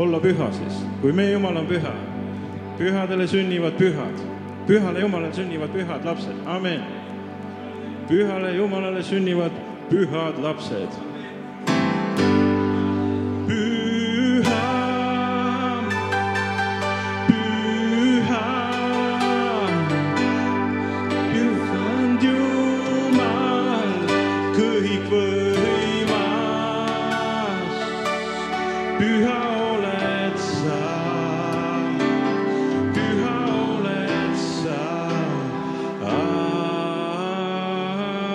olla püha siis, kui meie Jumal on püha. pühadele sünnivad pühad, pühale Jumalale sünnivad pühad lapsed, amen. pühale Jumalale sünnivad pühad lapsed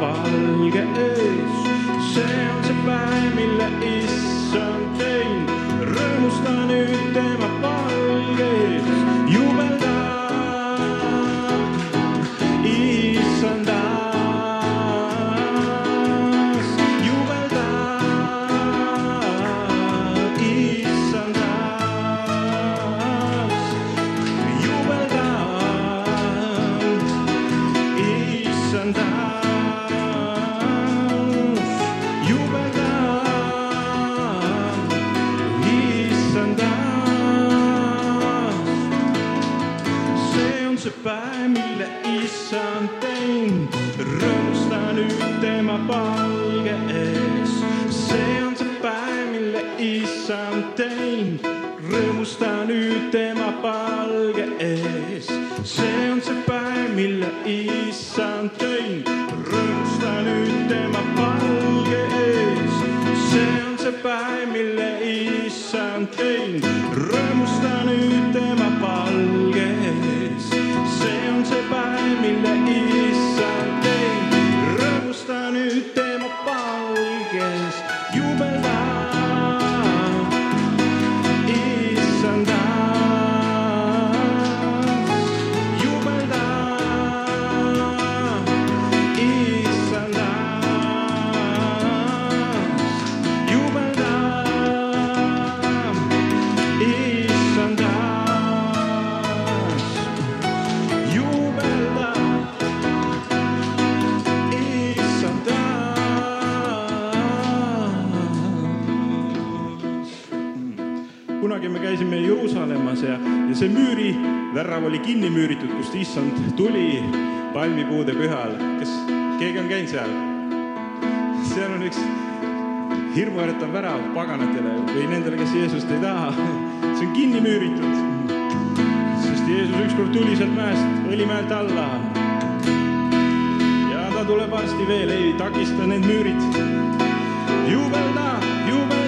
tema palge ees. see on see päev, nüüd tema see müürivärrav oli kinni müüritud, kust issand tuli palmipuude pühal. kas keegi on käinud seal? seal on üks hirmuäratav värav paganatele või nendele, kes Jeesust ei taha. see on kinni müüritud. sest Jeesus ükskord tuli sealt mäest, õlimäelt alla. ja ta tuleb varsti veel, ei takista need müürid. jubelda, jubelda.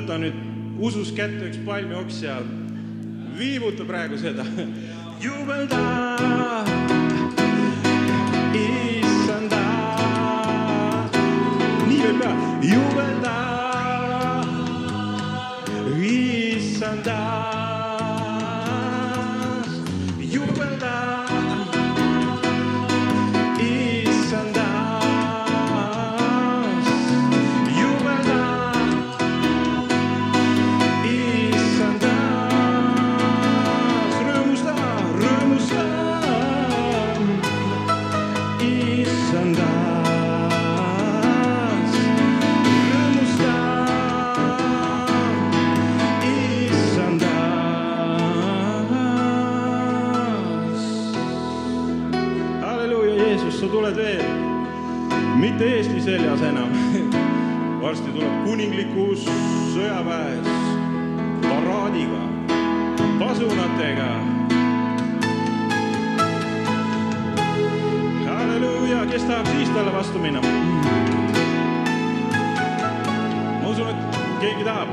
Võta nüüd usus kätte üks palmioks ja viibuta praegu seda. jubelda, paraadiga, pasunatega. halleluuja, kes tahab siis talle vastu minna? ma usun, et keegi tahab.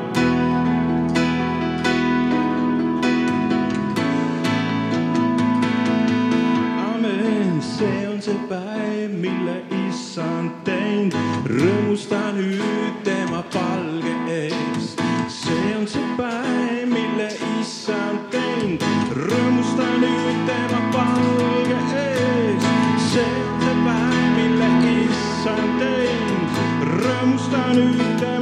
amen, see on see päev, mille issand teinud, rõõmusta nüüd tema palge ees. see on see päev, ees. see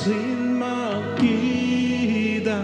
sin makita.